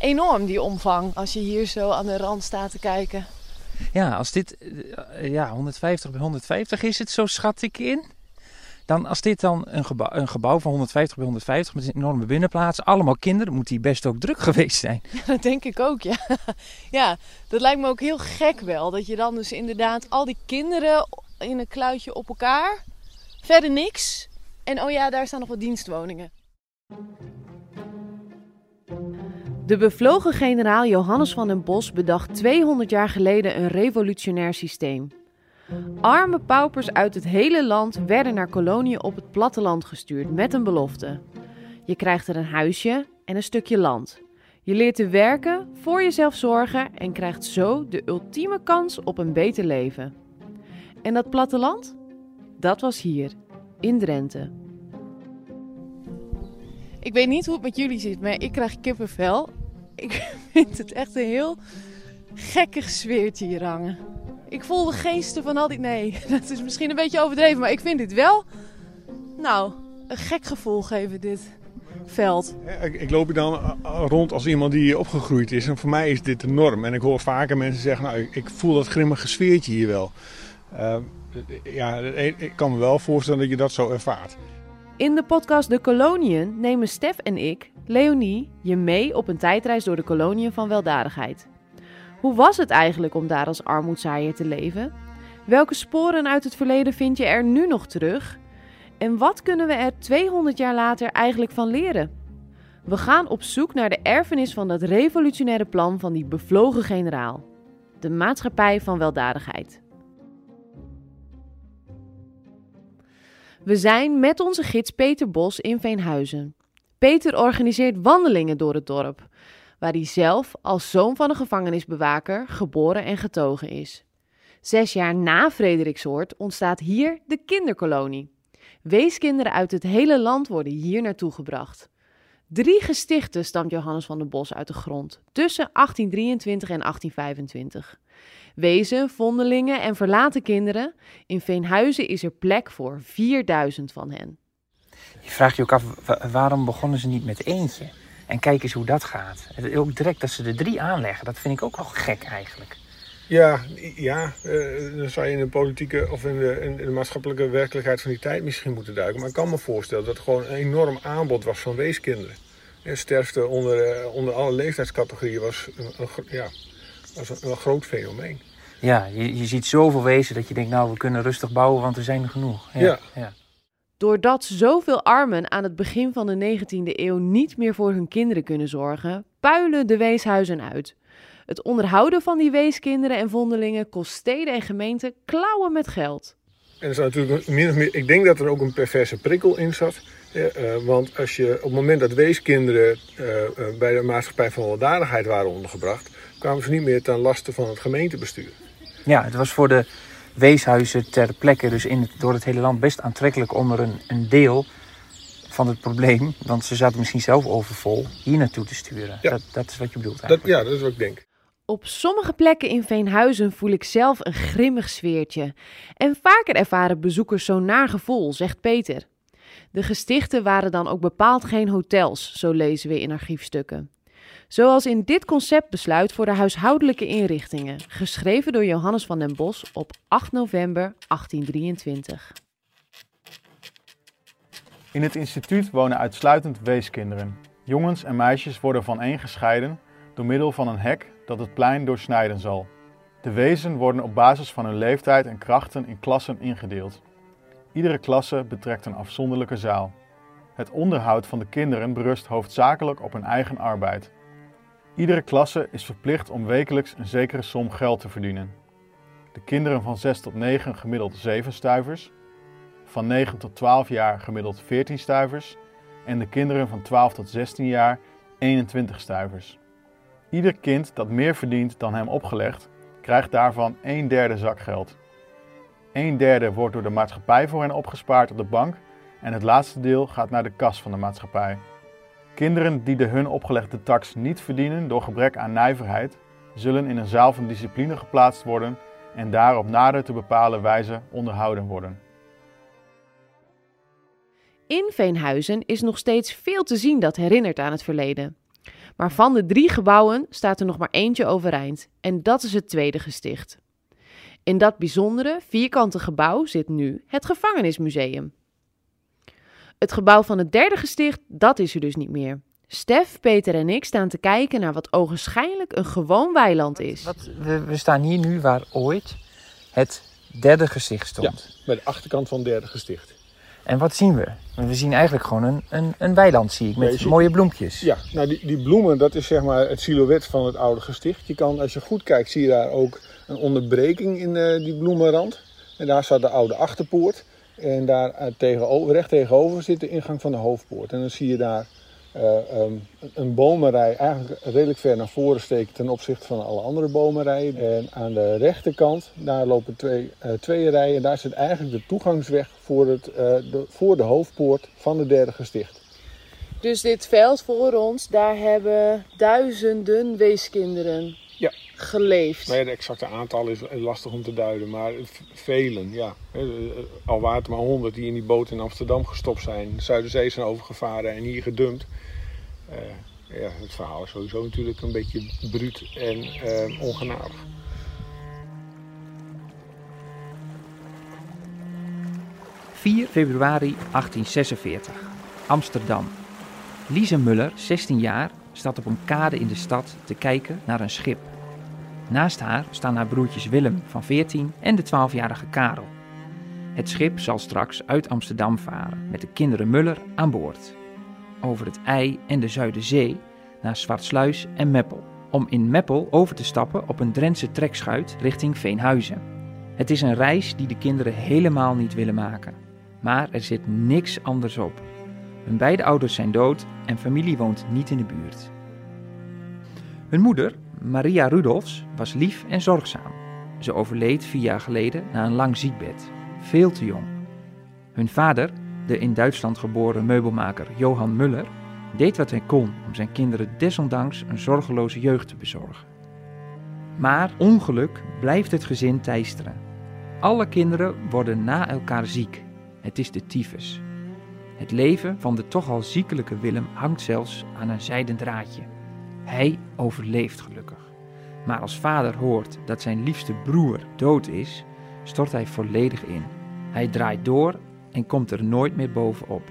Enorm die omvang als je hier zo aan de rand staat te kijken. Ja, als dit eh, ja, 150 bij 150 is het, zo schat ik in. Dan als dit dan een gebouw, een gebouw van 150 bij 150 met een enorme binnenplaats, allemaal kinderen, moet die best ook druk geweest zijn. Ja, dat denk ik ook, ja. Ja, dat lijkt me ook heel gek wel. Dat je dan dus inderdaad al die kinderen in een kluitje op elkaar, verder niks. En oh ja, daar staan nog wat dienstwoningen. De bevlogen generaal Johannes van den Bos bedacht 200 jaar geleden een revolutionair systeem. Arme paupers uit het hele land werden naar koloniën op het platteland gestuurd met een belofte. Je krijgt er een huisje en een stukje land. Je leert te werken, voor jezelf zorgen en krijgt zo de ultieme kans op een beter leven. En dat platteland? Dat was hier, in Drenthe. Ik weet niet hoe het met jullie zit, maar ik krijg kippenvel. Ik vind het echt een heel gekke sfeertje hier hangen. Ik voel de geesten van al die... Nee, dat is misschien een beetje overdreven, maar ik vind dit wel... Nou, een gek gevoel geven dit veld. Ik, loop hier dan eh, rond als iemand die hier opgegroeid is. En voor mij is dit de norm. En ik hoor vaker mensen zeggen, nou, ik, voel dat grimmige sfeertje hier wel. Uh, ja, ik kan me wel voorstellen dat je dat zo ervaart. In de podcast De Koloniën nemen Stef en ik, Leonie, je mee op een tijdreis door de koloniën van weldadigheid. Hoe was het eigenlijk om daar als armoedzaaier te leven? Welke sporen uit het verleden vind je er nu nog terug? En wat kunnen we er 200 jaar later eigenlijk van leren? We gaan op zoek naar de erfenis van dat revolutionaire plan van die bevlogen generaal. De maatschappij van weldadigheid. We zijn met onze gids Peter Bos in Veenhuizen. Peter organiseert wandelingen door het dorp, waar hij zelf als zoon van een gevangenisbewaker geboren en getogen is. Zes jaar na Frederiksoord ontstaat hier de kinderkolonie. Weeskinderen uit het hele land worden hier naartoe gebracht. Drie gestichten stamt Johannes van den Bos uit de grond tussen 1823 en 1825. Wezen, vondelingen en verlaten kinderen. In Veenhuizen is er plek voor 4000 van hen. Je vraagt je ook af, waarom begonnen ze niet met eentje? En kijk eens hoe dat gaat. Ook direct dat ze er drie aanleggen, dat vind ik ook wel gek eigenlijk. Ja, ja uh, dan zou je in de politieke of in de, in de, maatschappelijke werkelijkheid van die tijd misschien moeten duiken. Maar ik kan me voorstellen dat het gewoon een enorm aanbod was van weeskinderen. En sterfte onder, uh, onder alle leeftijdscategorieën was, een, ja, was een, een, groot fenomeen. Ja, je, je ziet zoveel wezen dat je denkt, nou we kunnen rustig bouwen, want er zijn er genoeg. ja. ja. ja. Doordat zoveel armen aan het begin van de 19e eeuw niet meer voor hun kinderen kunnen zorgen, puilen de weeshuizen uit. Het onderhouden van die weeskinderen en vondelingen kost steden en gemeenten klauwen met geld. En er is natuurlijk min of meer, ik denk dat er ook een perverse prikkel in zat. uh, want als je op het moment dat weeskinderen uh, bij de maatschappij van weldadigheid waren ondergebracht, kwamen ze niet meer ten laste van het gemeentebestuur. Ja, het was voor de weeshuizen ter plekke, dus in het, door het hele land, best aantrekkelijk om er een, een deel van het probleem, want ze zaten misschien zelf overvol, hier naartoe te sturen. Ja. Dat, dat is wat je bedoelt eigenlijk. Dat, ja, dat is wat ik denk. Op sommige plekken in Veenhuizen voel ik zelf een grimmig sfeertje. En vaker ervaren bezoekers zo'n naar gevoel, zegt Peter. De gestichten waren dan ook bepaald geen hotels, zo lezen we in archiefstukken. Zoals in dit conceptbesluit voor de huishoudelijke inrichtingen, geschreven door Johannes van den Bos op 8 november 1823. In het instituut wonen uitsluitend weeskinderen. Jongens en meisjes worden van één gescheiden door middel van een hek dat het plein doorsnijden zal. De wezen worden op basis van hun leeftijd en krachten in klassen ingedeeld. Iedere klasse betrekt een afzonderlijke zaal. Het onderhoud van de kinderen berust hoofdzakelijk op hun eigen arbeid. Iedere klasse is verplicht om wekelijks een zekere som geld te verdienen. De kinderen van 6 tot 9 gemiddeld 7 stuivers, van 9 tot 12 jaar gemiddeld 14 stuivers en de kinderen van 12 tot 16 jaar 21 stuivers. Ieder kind dat meer verdient dan hem opgelegd, krijgt daarvan een derde zakgeld. Een derde wordt door de maatschappij voor hen opgespaard op de bank en het laatste deel gaat naar de kas van de maatschappij. Kinderen die de hun opgelegde tax niet verdienen door gebrek aan nijverheid, zullen in een zaal van discipline geplaatst worden en daar op nader te bepalen wijze onderhouden worden. In Veenhuizen is nog steeds veel te zien dat herinnert aan het verleden. Maar van de drie gebouwen staat er nog maar eentje overeind en dat is het tweede gesticht. In dat bijzondere vierkante gebouw zit nu het gevangenismuseum. Het gebouw van het derde gesticht, dat is er dus niet meer. Stef, Peter en ik staan te kijken naar wat ogenschijnlijk een gewoon weiland is. Wat, we, we staan hier nu waar ooit het derde gezicht stond. Ja, bij de achterkant van het derde gesticht. En wat zien we? We zien eigenlijk gewoon een, een, een weiland, zie ik, met mooie bloempjes. Ja, nou die, die bloemen, dat is zeg maar het silhouet van het oude gesticht. Je kan, als je goed kijkt, zie je daar ook een onderbreking in eh, die bloemenrand. En daar staat de oude achterpoort. En daar eh, tegenover, recht tegenover zit de ingang van de hoofdpoort. En dan zie je daar eh, ehm, een bomenrij eigenlijk redelijk ver naar voren steken ten opzichte van alle andere bomenrijen. En aan de rechterkant, daar lopen twee, eh, twee rijen. Daar zit eigenlijk de toegangsweg voor, het, de, voor de hoofdpoort van het derde gesticht. Dus dit veld voor ons, daar hebben duizenden weeskinderen. Geleefd. Ja, de exacte aantal is lastig om te duiden, maar velen, ja. Eh, eh, Al waren het maar honderd die in die boot in Amsterdam gestopt zijn, de Zuiderzee zijn overgevaren en hier gedumpt. Eh, ja, het verhaal is sowieso natuurlijk een beetje bruut en eh, ongenadig. .4 februari 1846, Amsterdam. Lise Muller, 16 jaar, staat op een kade in de stad te kijken naar een schip. Naast haar staan haar broertjes Willem van 14 en de 12-jarige Karel. Het schip zal straks uit Amsterdam varen met de kinderen Muller aan boord. Over het IJ en de Zuiderzee naar Zwartsluis en Meppel. Om in Meppel over te stappen op een Drentse trekschuit richting Veenhuizen. Het is een reis die de kinderen helemaal niet willen maken. Maar er zit niks anders op. Hun beide ouders zijn dood en familie woont niet in de buurt. Hun moeder, Maria Rudolfs, was lief en zorgzaam. Ze overleed vier jaar geleden na een lang ziekbed, veel te jong. Hun vader, de in Duitsland geboren meubelmaker Johan Muller, deed wat hij kon om zijn kinderen desondanks een zorgeloze jeugd te bezorgen. Maar ongeluk blijft het gezin teisteren. Alle kinderen worden na elkaar ziek. Het is de tyfus. Het leven van de toch al ziekelijke Willem hangt zelfs aan een zijden draadje. Hij overleeft gelukkig. Maar als vader hoort dat zijn liefste broer dood is, stort hij volledig in. Hij draait door en komt er nooit meer bovenop.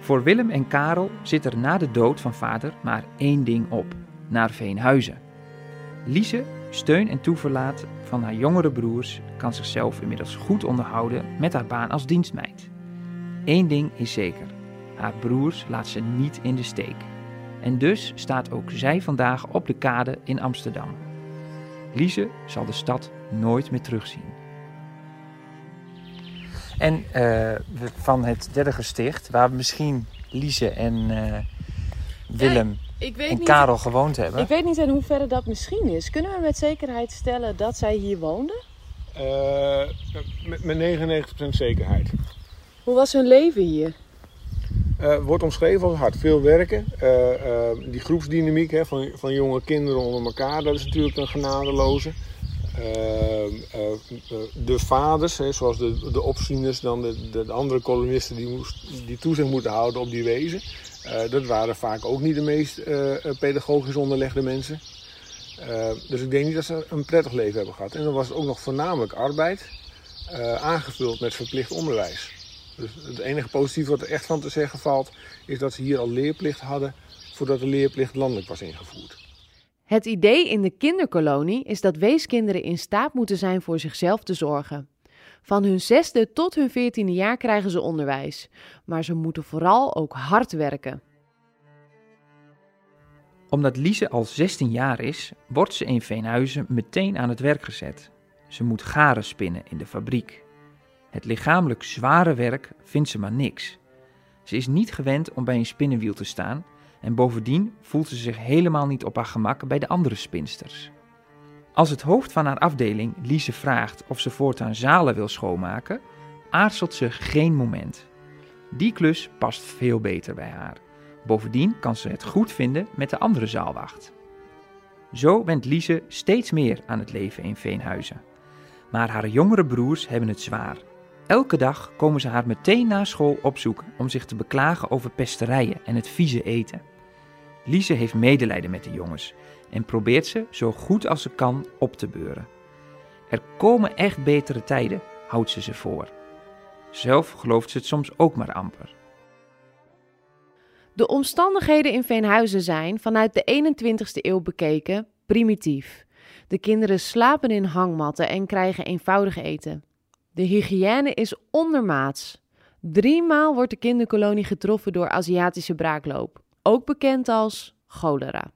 Voor Willem en Karel zit er na de dood van vader maar één ding op: naar Veenhuizen. Lise, steun en toeverlaat van haar jongere broers, kan zichzelf inmiddels goed onderhouden met haar baan als dienstmeid. Eén ding is zeker: haar broers laat ze niet in de steek. En dus staat ook zij vandaag op de kade in Amsterdam. Lise zal de stad nooit meer terugzien. En eh, van het derde gesticht, waar misschien Lise en eh, Willem ik weet en Karel gewoond hebben. Ik weet niet in hoeverre dat misschien is. Kunnen we met zekerheid stellen dat zij hier woonden? Eh, met, met 99% zekerheid. Hoe was hun leven hier? Eh, wordt omschreven als hard. Veel werken. Eh, eh, die groepsdynamiek hè, van, van jonge kinderen onder elkaar, dat is natuurlijk een genadeloze. De vaders, hè, zoals de, de opzieners, dan de, de, de andere kolonisten die, die toezicht moeten houden op die wezen. Dat waren vaak ook niet de meest pedagogisch onderlegde mensen. Dus ik denk niet dat ze een prettig leven hebben gehad. En dan was het ook nog voornamelijk arbeid, aangevuld met verplicht onderwijs. Dus het enige positieve wat er echt van te zeggen valt, is dat ze hier al leerplicht hadden voordat de leerplicht landelijk was ingevoerd. Het idee in de kinderkolonie is dat weeskinderen in staat moeten zijn voor zichzelf te zorgen. Van hun zesde tot hun veertiende jaar krijgen ze onderwijs, maar ze moeten vooral ook hard werken. Omdat Lise al 16 jaar is, wordt ze in Veenhuizen meteen aan het werk gezet. Ze moet garen spinnen in de fabriek. Het lichamelijk zware werk vindt ze maar niks. Ze is niet gewend om bij een spinnenwiel te staan, En bovendien voelt ze zich helemaal niet op haar gemak bij de andere spinsters. Als het hoofd van haar afdeling Lise vraagt of ze voortaan zalen wil schoonmaken, aarzelt ze geen moment. Die klus past veel beter bij haar. Bovendien kan ze het goed vinden met de andere zaalwacht. Zo went Lise steeds meer aan het leven in Veenhuizen. Maar haar jongere broers hebben het zwaar. Elke dag komen ze haar meteen na school opzoeken om zich te beklagen over pesterijen en het vieze eten. Lise heeft medelijden met de jongens en probeert ze zo goed als ze kan op te beuren. Er komen echt betere tijden, houdt ze ze voor. Zelf gelooft ze het soms ook maar amper. De omstandigheden in Veenhuizen zijn, vanuit de 21ste eeuw bekeken, primitief. De kinderen slapen in hangmatten en krijgen eenvoudig eten. De hygiëne is ondermaats. Driemaal wordt de kinderkolonie getroffen door Aziatische braakloop, ook bekend als cholera.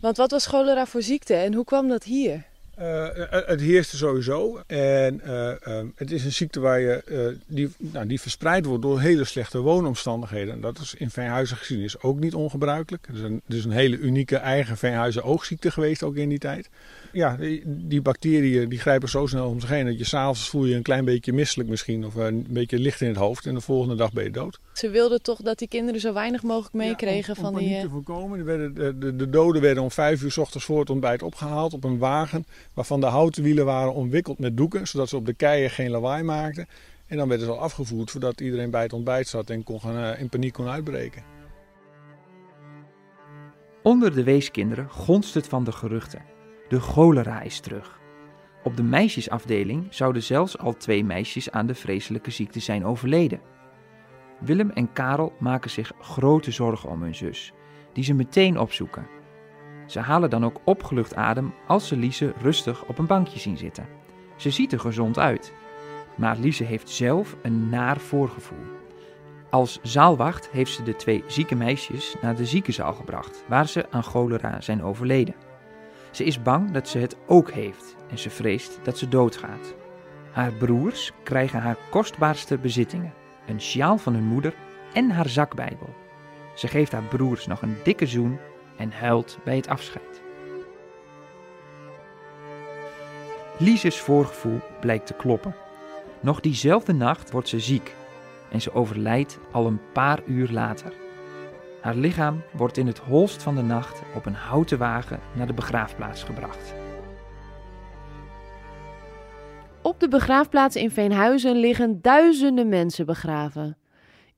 Want wat was cholera voor ziekte en hoe kwam dat hier? Uh, het heerste sowieso. En uh, het is een ziekte waar je, die, nou, die verspreid wordt door hele slechte woonomstandigheden. Dat is in Veenhuizen gezien is ook niet ongebruikelijk. Het is een, het is een hele unieke eigen Veenhuizen oogziekte geweest ook in die tijd ja, die, die, bacteriën die grijpen zo snel om zich heen dat je s'avonds voel je een klein beetje misselijk misschien of een beetje licht in het hoofd en de volgende dag ben je dood. Ze wilden toch dat die kinderen zo weinig mogelijk meekregen ja, van die... Om te voorkomen, werden, de, de, de, doden werden om vijf uur s ochtends voor het ontbijt opgehaald op een wagen waarvan de houten wielen waren omwikkeld met doeken zodat ze op de keien geen lawaai maakten. En dan werden ze al afgevoerd voordat iedereen bij het ontbijt zat en kon gaan, uh, in paniek kon uitbreken. Onder de weeskinderen gonst het van de geruchten. De cholera is terug. Op de meisjesafdeling zouden zelfs al twee meisjes aan de vreselijke ziekte zijn overleden. Willem en Karel maken zich grote zorgen om hun zus, die ze meteen opzoeken. Ze halen dan ook opgelucht adem als ze Lise rustig op een bankje zien zitten. Ze ziet er gezond uit, maar Lise heeft zelf een naar voorgevoel. Als zaalwacht heeft ze de twee zieke meisjes naar de ziekenzaal gebracht, waar ze aan cholera zijn overleden. Ze is bang dat ze het ook heeft en ze vreest dat ze doodgaat. Haar broers krijgen haar kostbaarste bezittingen: een sjaal van hun moeder en haar zakbijbel. Ze geeft haar broers nog een dikke zoen en huilt bij het afscheid. Lises voorgevoel blijkt te kloppen. Nog diezelfde nacht wordt ze ziek en ze overlijdt al een paar uur later. Haar lichaam wordt in het holst van de nacht op een houten wagen naar de begraafplaats gebracht. Op de begraafplaats in Veenhuizen liggen duizenden mensen begraven.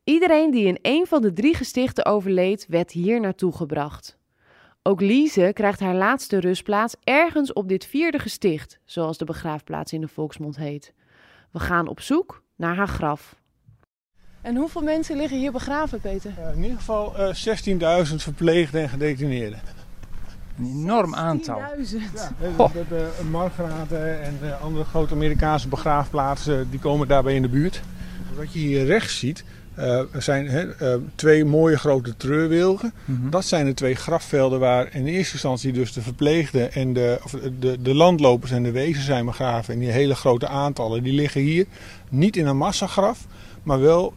Iedereen die in een van de drie gestichten overleed, werd hier naartoe gebracht. Ook Lise krijgt haar laatste rustplaats ergens op dit vierde gesticht, zoals de begraafplaats in de volksmond heet. We gaan op zoek naar haar graf. En hoeveel mensen liggen hier begraven, Peter? Uh, in ieder geval uh, eh, 16.000 verpleegden en gedetineerden. Een enorm aantal. 16.000? Ja, de, de, Margraten en de andere grote Amerikaanse begraafplaatsen die komen daarbij in de buurt. Wat je hier rechts ziet, uh, zijn uh, twee mooie grote treurwilgen. Mm -hmm. Dat zijn de twee grafvelden waar in eerste instantie dus de verpleegden en de, of de, de landlopers en de wezen zijn begraven. En die hele grote aantallen, die liggen hier niet in een massagraf, maar wel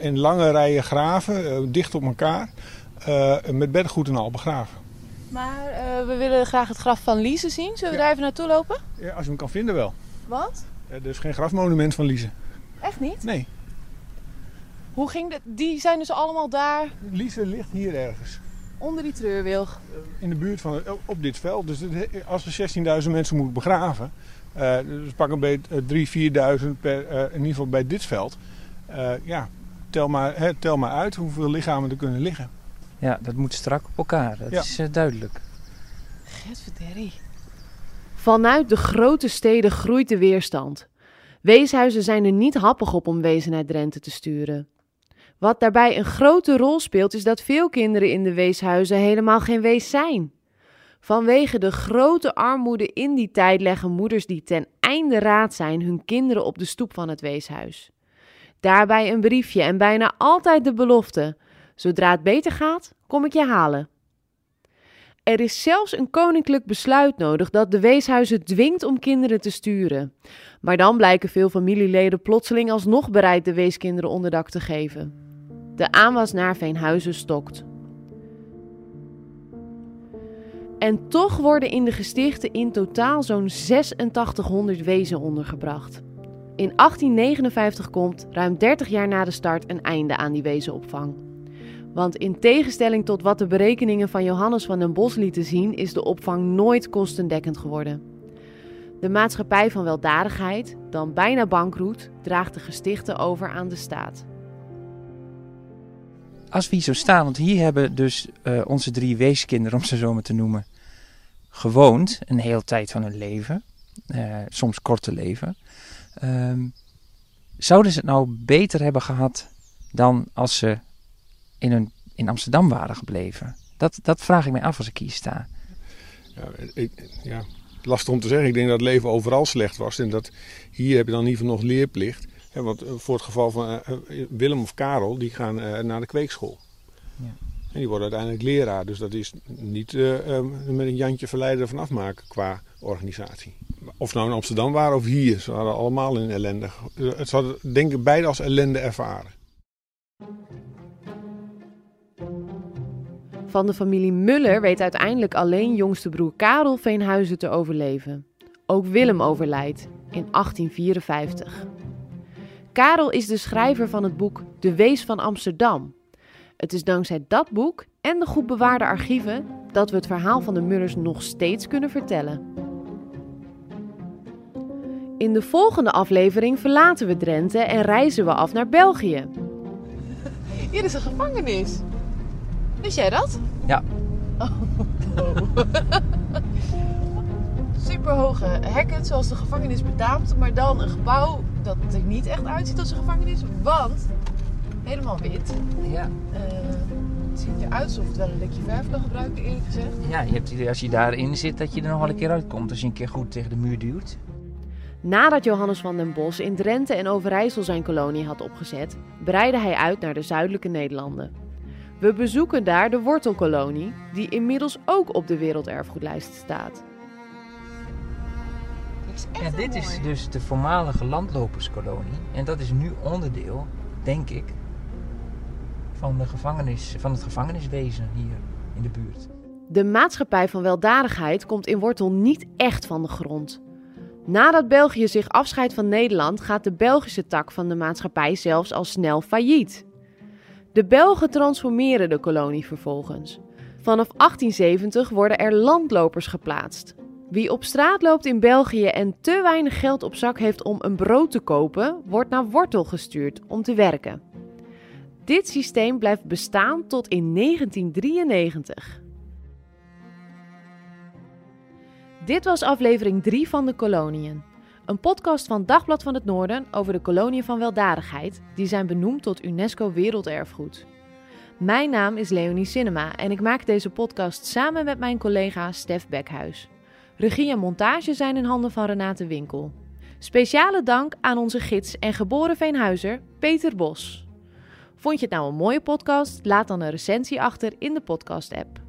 in lange rijen graven, dicht op elkaar, met beddengoed en al begraven. Maar uh, we willen graag het graf van Lise zien. Zullen we ja. daar even naartoe lopen? Ja, als je hem kan vinden wel. Wat? er is geen grafmonument van Lise. Echt niet? Nee. Hoe ging dat? Die zijn dus allemaal daar? Lise ligt hier ergens. Onder die treurwilg? In de buurt van, op dit veld. Dus als we 16.000 mensen moeten begraven, uh, dus pak een beetje 3.000, 4.000 per, uh, in ieder geval bij dit veld. Uh, ja, tel maar, hè, tel maar uit hoeveel lichamen er kunnen liggen. Ja, dat moet strak op elkaar. Dat ja. is uh, duidelijk. Getverderrie. Vanuit de grote steden groeit de weerstand. Weeshuizen zijn er niet happig op om wezen naar Drenthe te sturen. Wat daarbij een grote rol speelt, is dat veel kinderen in de weeshuizen helemaal geen wees zijn. Vanwege de grote armoede in die tijd leggen moeders die ten einde raad zijn hun kinderen op de stoep van het weeshuis. Daarbij een briefje en bijna altijd de belofte: zodra het beter gaat, kom ik je halen. Er is zelfs een koninklijk besluit nodig dat de weeshuizen dwingt om kinderen te sturen. Maar dan blijken veel familieleden plotseling alsnog bereid de weeskinderen onderdak te geven. De aanwas naar Veenhuizen stokt. En toch worden in de gestichten in totaal zo'n 8600 wezen ondergebracht. In 1859 komt, ruim 30 jaar na de start, een einde aan die wezenopvang. Want in tegenstelling tot wat de berekeningen van Johannes van den Bos lieten zien, is de opvang nooit kostendekkend geworden. De maatschappij van weldadigheid, dan bijna bankroet, draagt de gestichten over aan de staat. Als we hier zo staan, want hier hebben dus uh, onze drie weeskinderen, om ze zo maar te noemen, gewoond een hele tijd van hun leven. Uh, soms korte leven. Um, zouden ze het nou beter hebben gehad dan als ze in, hun, in Amsterdam waren gebleven? Dat, dat vraag ik mij af als ik hier sta. Ja, ik, ja, lastig om te zeggen. Ik denk dat het leven overal slecht was. En dat hier heb je dan in ieder geval nog leerplicht. want eh, voor het geval van uh, Willem of Karel, die gaan uh, naar de kweekschool. Ja. En die worden uiteindelijk leraar. Dus dat is niet uh, met een Jantje verleiden van afmaken qua organisatie. Of nou in Amsterdam waren of hier. Ze hadden allemaal in ellende. Het hadden denk ik beide als ellende ervaren. Van de familie Muller weet uiteindelijk alleen jongste broer Karel Veenhuizen te overleven. Ook Willem overlijdt in 1854. Karel is de schrijver van het boek De Wees van Amsterdam. Het is dankzij dat boek en de goed bewaarde archieven dat we het verhaal van de Mullers nog steeds kunnen vertellen. In de volgende aflevering verlaten we Drenthe en reizen we af naar België. Hier is een gevangenis. Wist jij dat? Ja. Oh. Superhoge hekken, zoals de gevangenis betaamt, maar dan een gebouw dat er niet echt uitziet als een gevangenis, want helemaal wit. Ja. Uh, het ziet eruit alsof het wel een likje verf kan gebruiken, eerlijk gezegd. Ja, je hebt idee als je daarin zit dat je er nog wel een keer uitkomt als je een keer goed tegen de muur duwt. Nadat Johannes van den Bos in Drenthe en Overijssel zijn kolonie had opgezet, breidde hij uit naar de zuidelijke Nederlanden. We bezoeken daar de wortelkolonie, die inmiddels ook op de werelderfgoedlijst staat. Ja, dit is dus de voormalige landloperskolonie. En dat is nu onderdeel, denk ik, van, de gevangenis, van het gevangeniswezen hier in de buurt. De maatschappij van weldadigheid komt in Wortel niet echt van de grond. Nadat België zich afscheidt van Nederland, gaat de Belgische tak van de maatschappij zelfs al snel failliet. De Belgen transformeren de kolonie vervolgens. Vanaf 1870 worden er landlopers geplaatst. Wie op straat loopt in België en te weinig geld op zak heeft om een brood te kopen, wordt naar Wortel gestuurd om te werken. Dit systeem blijft bestaan tot in 1993. Dit was aflevering 3 van de koloniën. Een podcast van Dagblad van het Noorden over de koloniën van weldadigheid, die zijn benoemd tot UNESCO Werelderfgoed. Mijn naam is Leonie Cinema en ik maak deze podcast samen met mijn collega Stef Bekhuis. Regie en montage zijn in handen van Renate Winkel. Speciale dank aan onze gids en geboren Veenhuizer, Peter Bos. Vond je het nou een mooie podcast? Laat dan een recensie achter in de podcast-app.